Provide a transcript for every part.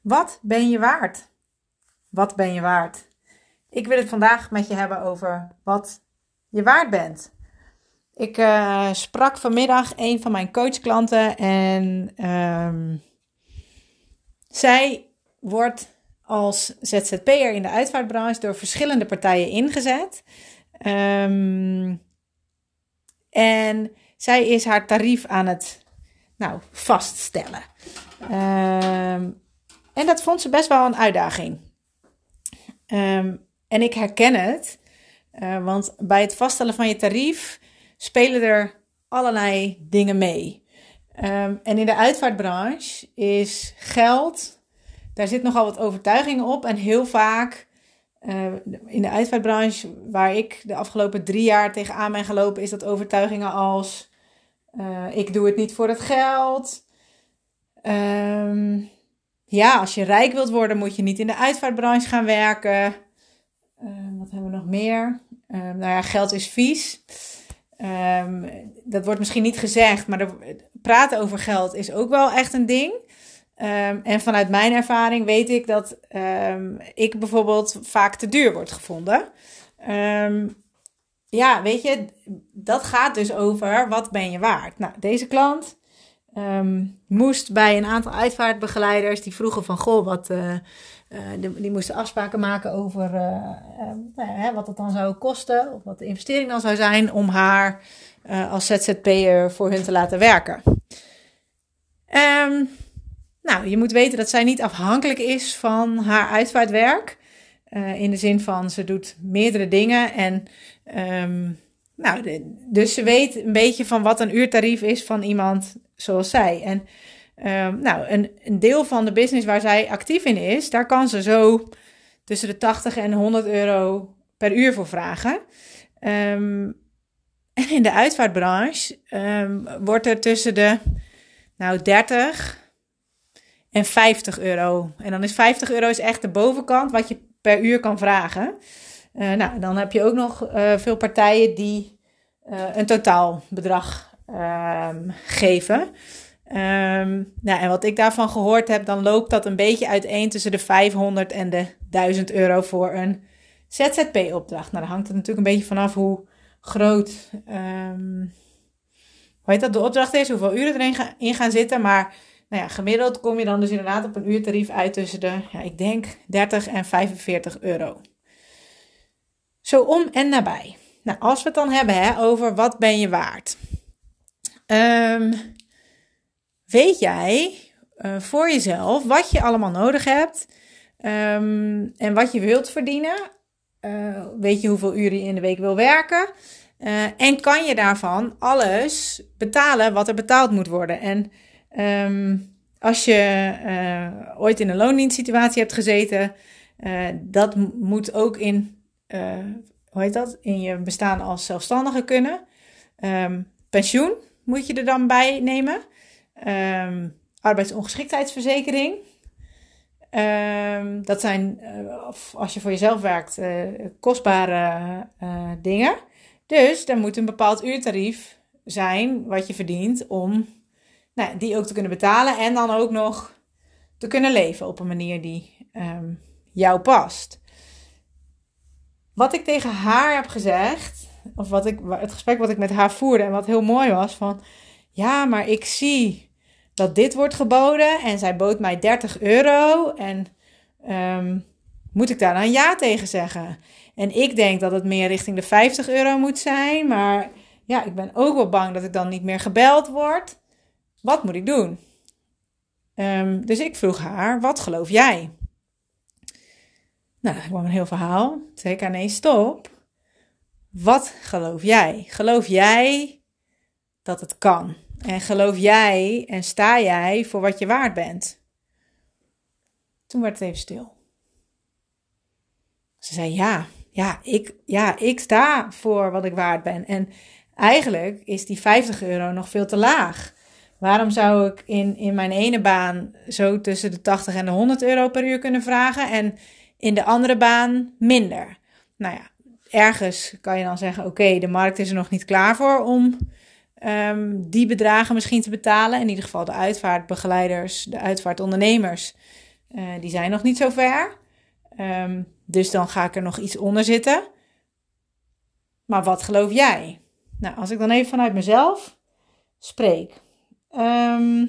Wat ben je waard? Wat ben je waard? Ik wil het vandaag met je hebben over wat je waard bent. Ik uh, sprak vanmiddag een van mijn coachklanten en um, zij wordt als ZZP'er in de uitvaartbranche door verschillende partijen ingezet. Um, en zij is haar tarief aan het nou, vaststellen. Um, en dat vond ze best wel een uitdaging. Um, en ik herken het, uh, want bij het vaststellen van je tarief spelen er allerlei dingen mee. Um, en in de uitvaartbranche is geld, daar zit nogal wat overtuigingen op. En heel vaak uh, in de uitvaartbranche, waar ik de afgelopen drie jaar tegenaan ben gelopen, is dat overtuigingen als: uh, ik doe het niet voor het geld. Um, ja, als je rijk wilt worden, moet je niet in de uitvaartbranche gaan werken. Uh, wat hebben we nog meer? Uh, nou ja, geld is vies. Um, dat wordt misschien niet gezegd, maar praten over geld is ook wel echt een ding. En vanuit mijn ervaring weet ik dat ik bijvoorbeeld vaak te duur word gevonden. ja, weet je, dat gaat dus over wat ben je waard. Nou, deze klant um, moest bij een aantal uitvaartbegeleiders die vroegen van goh, wat, uh, uh, die, moesten afspraken maken over uh, nou ja, wat het dan zou kosten of wat de investering dan zou zijn om haar als ZZP'er voor hun te laten werken. Um, nou, je moet weten dat zij niet afhankelijk is van haar uitvaartwerk. in de zin van ze doet meerdere dingen en nou, dus ze weet een beetje van wat een uurtarief is van iemand zoals zij. En um, nou, een, een deel van de business waar zij actief in is, daar kan ze zo tussen de 80 en 100 euro per uur voor vragen. Um, en in de uitvaartbranche um, wordt er tussen de nou, 30 en 50 euro. En dan is 50 euro is echt de bovenkant wat je per uur kan vragen. Uh, nou, dan heb je ook nog uh, veel partijen die uh, een totaalbedrag um, geven. Um, nou, en wat ik daarvan gehoord heb, dan loopt dat een beetje uiteen tussen de 500 en de 1000 euro voor een ZZP-opdracht. Nou, daar hangt het natuurlijk een beetje vanaf hoe groot um, hoe heet dat, de opdracht is, hoeveel uren erin in gaan zitten. Maar nou ja, gemiddeld kom je dan dus inderdaad op een uurtarief uit tussen de, ja, ik denk 30 en 45 euro. Zo om en nabij. Nou, als we het dan hebben hè, over wat ben je waard. Um, weet jij uh, voor jezelf wat je allemaal nodig hebt um, en wat je wilt verdienen? Uh, weet je hoeveel uren je in de week wil werken? Uh, en kan je daarvan alles betalen wat er betaald moet worden? En um, als je ooit in een loondienstsituatie hebt gezeten, dat moet ook in hoe heet dat, in je bestaan als zelfstandige kunnen. Pensioen moet je er dan bij nemen. Um, arbeidsongeschiktheidsverzekering. Um, dat zijn, uh, als je voor jezelf werkt, uh, kostbare uh, dingen. Dus er moet een bepaald uurtarief zijn wat je verdient om nou, die ook te kunnen betalen en dan ook nog te kunnen leven op een manier die um, jou past. Wat ik tegen haar heb gezegd, of wat ik, het gesprek wat ik met haar voerde en wat heel mooi was, van ja, maar ik zie dat dit wordt geboden en zij bood mij 30 euro en um, moet ik daar dan ja tegen zeggen? En ik denk dat het meer richting de 50 euro moet zijn, maar ja, ik ben ook wel bang dat ik dan niet meer gebeld word. Wat moet ik doen? Um, dus ik vroeg haar, wat geloof jij? Nou, dat kwam een heel verhaal. Ik, nee, stop. Wat geloof jij? Geloof jij dat het kan? En geloof jij en sta jij voor wat je waard bent? Toen werd het even stil. Ze zei ja, ja, ik, ja, ik sta voor wat ik waard ben. En eigenlijk is die 50 euro nog veel te laag. Waarom zou ik in, in mijn ene baan zo tussen de 80 en de 100 euro per uur kunnen vragen? En in de andere baan minder. Nou ja, ergens kan je dan zeggen: oké, de markt is er nog niet klaar voor om um, die bedragen misschien te betalen. In ieder geval de uitvaartbegeleiders, de uitvaartondernemers die zijn nog niet zo ver. Ehm, dus dan ga ik er nog iets onder zitten. Maar wat geloof jij? Nou, als ik dan even vanuit mezelf spreek. Ehm,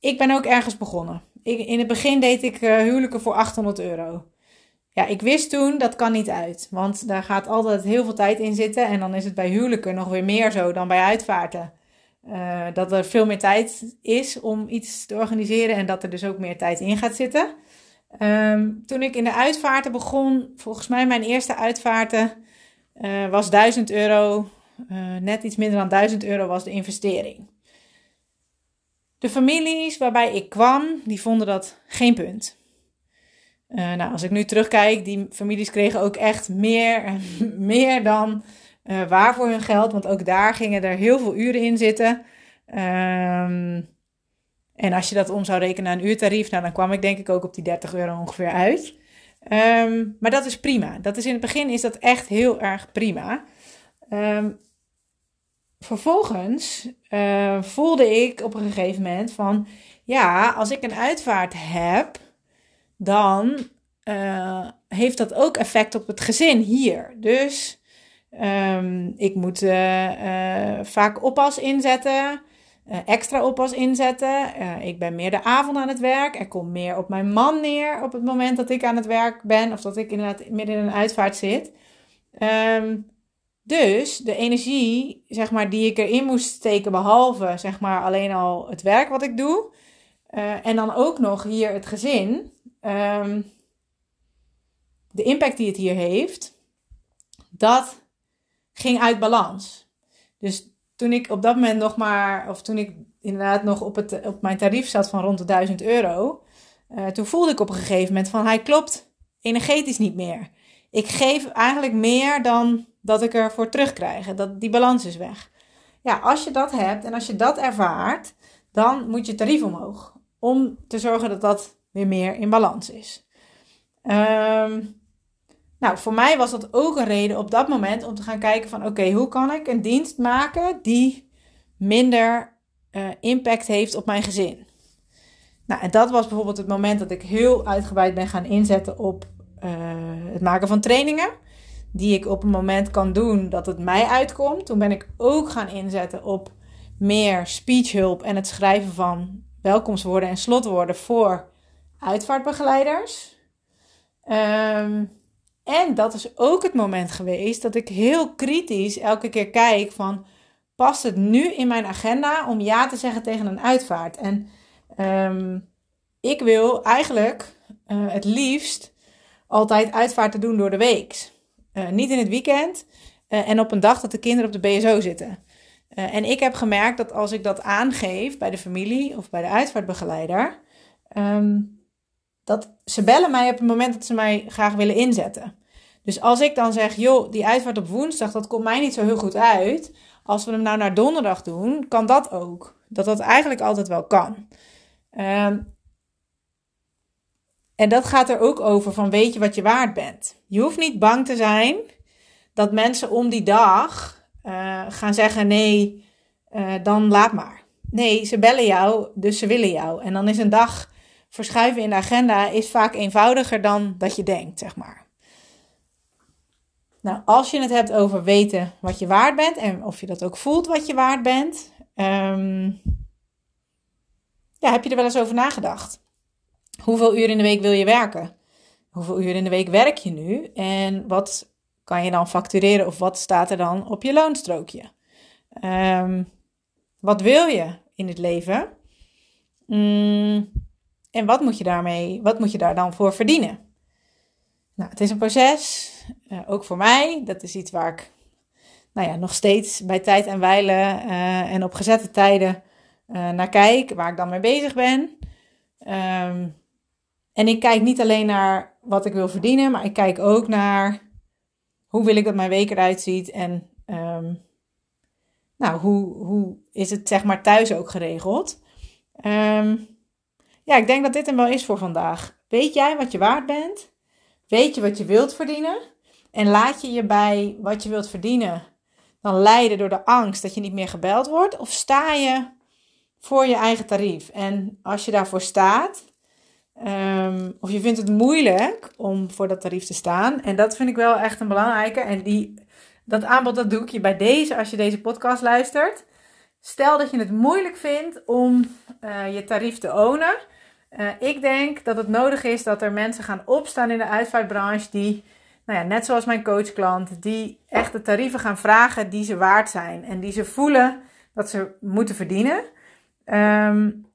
ik ben ook ergens begonnen. Ik, in het begin deed ik uh, huwelijken voor 800 euro. Ja, ik wist toen dat kan niet uit. Want daar gaat altijd heel veel tijd in zitten. En dan is het bij huwelijken nog weer meer zo dan bij uitvaarten. Uh, dat er veel meer tijd is om iets te organiseren en dat er dus ook meer tijd in gaat zitten. Um, toen ik in de uitvaarten begon, volgens mij mijn eerste uitvaarten uh, was 1000 euro. Uh, net iets minder dan 1000 euro was de investering. De families waarbij ik kwam, die vonden dat geen punt. Uh, nou, als ik nu terugkijk, die families kregen ook echt meer, meer dan uh, waar voor hun geld. Want ook daar gingen er heel veel uren in zitten. Um, en als je dat om zou rekenen naar een uurtarief, nou, dan kwam ik denk ik ook op die 30 euro ongeveer uit. Um, maar dat is prima. Dat is in het begin is dat echt heel erg prima. Um, vervolgens uh, voelde ik op een gegeven moment van, ja, als ik een uitvaart heb, dan uh, heeft dat ook effect op het gezin hier. Dus um, ik moet uh, vaak oppas inzetten. extra oppas inzetten. ik ben meer de avond aan het werk. Er komt meer op mijn man neer op het moment dat ik aan het werk ben. Of dat ik inderdaad midden in een uitvaart zit. Um, dus de energie, zeg maar, die ik erin moest steken, behalve zeg maar alleen al het werk wat ik doe, en dan ook nog hier het gezin, um, de impact die het hier heeft, dat ging uit balans. Dus toen ik op dat moment nog maar, of toen ik inderdaad nog op, het, op mijn tarief zat van rond de 1000 euro, uh, toen voelde ik op een gegeven moment van hij klopt energetisch niet meer. Ik geef eigenlijk meer dan dat ik ervoor terugkrijg. Dat, die balans is weg. Ja, als je dat hebt en als je dat ervaart, dan moet je tarief omhoog. Om te zorgen dat dat weer meer in balans is. Um, nou, voor mij was dat ook een reden op dat moment om te gaan kijken van oké, hoe kan ik een dienst maken die minder uh, impact heeft op mijn gezin. Nou, en dat was bijvoorbeeld het moment dat ik heel uitgebreid ben gaan inzetten op uh, het maken van trainingen die ik op een moment kan doen dat het mij uitkomt. Toen ben ik ook gaan inzetten op meer speechhulp en het schrijven van welkomstwoorden en slotwoorden voor uitvaartbegeleiders. Um, en dat is ook het moment geweest dat ik heel kritisch elke keer kijk van past het nu in mijn agenda om ja te zeggen tegen een uitvaart? En um, ik wil eigenlijk uh, het liefst altijd uitvaarten doen door de week. Uh, niet in het weekend uh, en op een dag dat de kinderen op de BSO zitten. En ik heb gemerkt dat als ik dat aangeef bij de familie of bij de uitvaartbegeleider, um, dat ze bellen mij op het moment dat ze mij graag willen inzetten. Dus als ik dan zeg, joh, die uitvaart op woensdag, dat komt mij niet zo heel goed uit. Als we hem nou naar donderdag doen, kan dat ook. Dat dat eigenlijk altijd wel kan. Um, en dat gaat er ook over van weet je wat je waard bent. Je hoeft niet bang te zijn dat mensen om die dag uh, gaan zeggen nee, uh, dan laat maar. Nee, ze bellen jou, dus ze willen jou. En dan is een dag verschuiven in de agenda is vaak eenvoudiger dan dat je denkt, zeg maar. Nou, als je het hebt over weten wat je waard bent en of je dat ook voelt wat je waard bent, um, ja, heb je er wel eens over nagedacht? Hoeveel uur in de week wil je werken? Hoeveel uur in de week werk je nu? En wat kan je dan factureren of wat staat er dan op je loonstrookje? Um, wat wil je in het leven? Mm, en wat moet je daarmee, wat moet je daar dan voor verdienen? Nou, het is een proces, uh, ook voor mij. Dat is iets waar ik nou ja, nog steeds bij tijd en wijlen uh, en op gezette tijden uh, naar kijk, waar ik dan mee bezig ben. Um, en ik kijk niet alleen naar wat ik wil verdienen, maar ik kijk ook naar hoe wil ik dat mijn week eruit ziet en um, nou, hoe, hoe is het zeg maar thuis ook geregeld. Um, ja, ik denk dat dit hem wel is voor vandaag. Weet jij wat je waard bent? Weet je wat je wilt verdienen? En laat je je bij wat je wilt verdienen dan leiden door de angst dat je niet meer gebeld wordt? Of sta je voor je eigen tarief? En als je daarvoor staat, Ehm, of je vindt het moeilijk om voor dat tarief te staan. En dat vind ik wel echt een belangrijke. En die, dat aanbod dat doe ik je bij deze als je deze podcast luistert. Stel dat je het moeilijk vindt om uh, je tarief te ownen. Uh, ik denk dat het nodig is dat er mensen gaan opstaan in de uitvaartbranche die, nou ja, net zoals mijn coachklant, die echt de tarieven gaan vragen die ze waard zijn. En die ze voelen dat ze moeten verdienen. Um,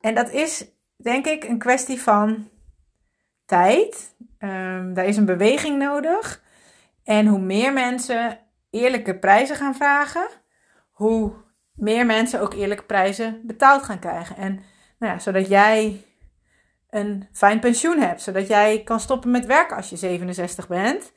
en dat is denk ik een kwestie van tijd. Um, daar is een beweging nodig. En hoe meer mensen eerlijke prijzen gaan vragen, hoe meer mensen ook eerlijke prijzen betaald gaan krijgen. En nou ja, zodat jij een fijn pensioen hebt, zodat jij kan stoppen met werken als je 67 bent.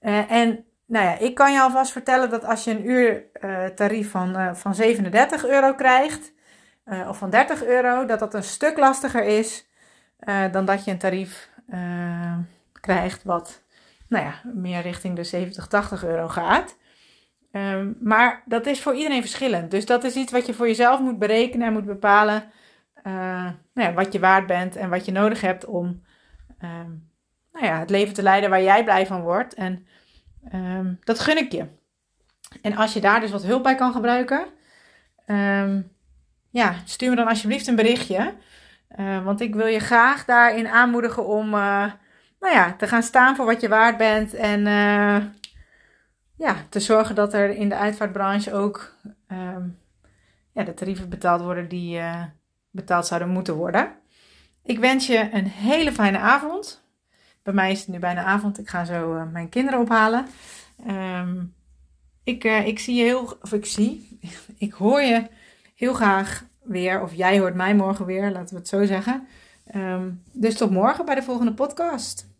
Uh, en nou ja, ik kan je alvast vertellen dat als je een uur uh, tarief van, uh, van 37 euro krijgt, of van 30 euro, dat dat een stuk lastiger is dan dat je een tarief krijgt wat nou ja, meer richting de 70, 80 euro gaat. Um, maar dat is voor iedereen verschillend. Dus dat is iets wat je voor jezelf moet berekenen en moet bepalen nou ja, wat je waard bent en wat je nodig hebt om um, nou ja, het leven te leiden waar jij blij van wordt. En um, dat gun ik je. En als je daar dus wat hulp bij kan gebruiken, ja, stuur me dan alsjeblieft een berichtje. Uh, want ik wil je graag daarin aanmoedigen om uh, nou ja, te gaan staan voor wat je waard bent. En ja, te zorgen dat er in de uitvaartbranche ook ja, de tarieven betaald worden die betaald zouden moeten worden. Ik wens je een hele fijne avond. Bij mij is het nu bijna avond. Ik ga zo mijn kinderen ophalen. Um, ik, ik zie je heel, of ik zie, ik hoor je heel graag weer, of jij hoort mij morgen weer, laten we het zo zeggen. Um, dus tot morgen bij de volgende podcast.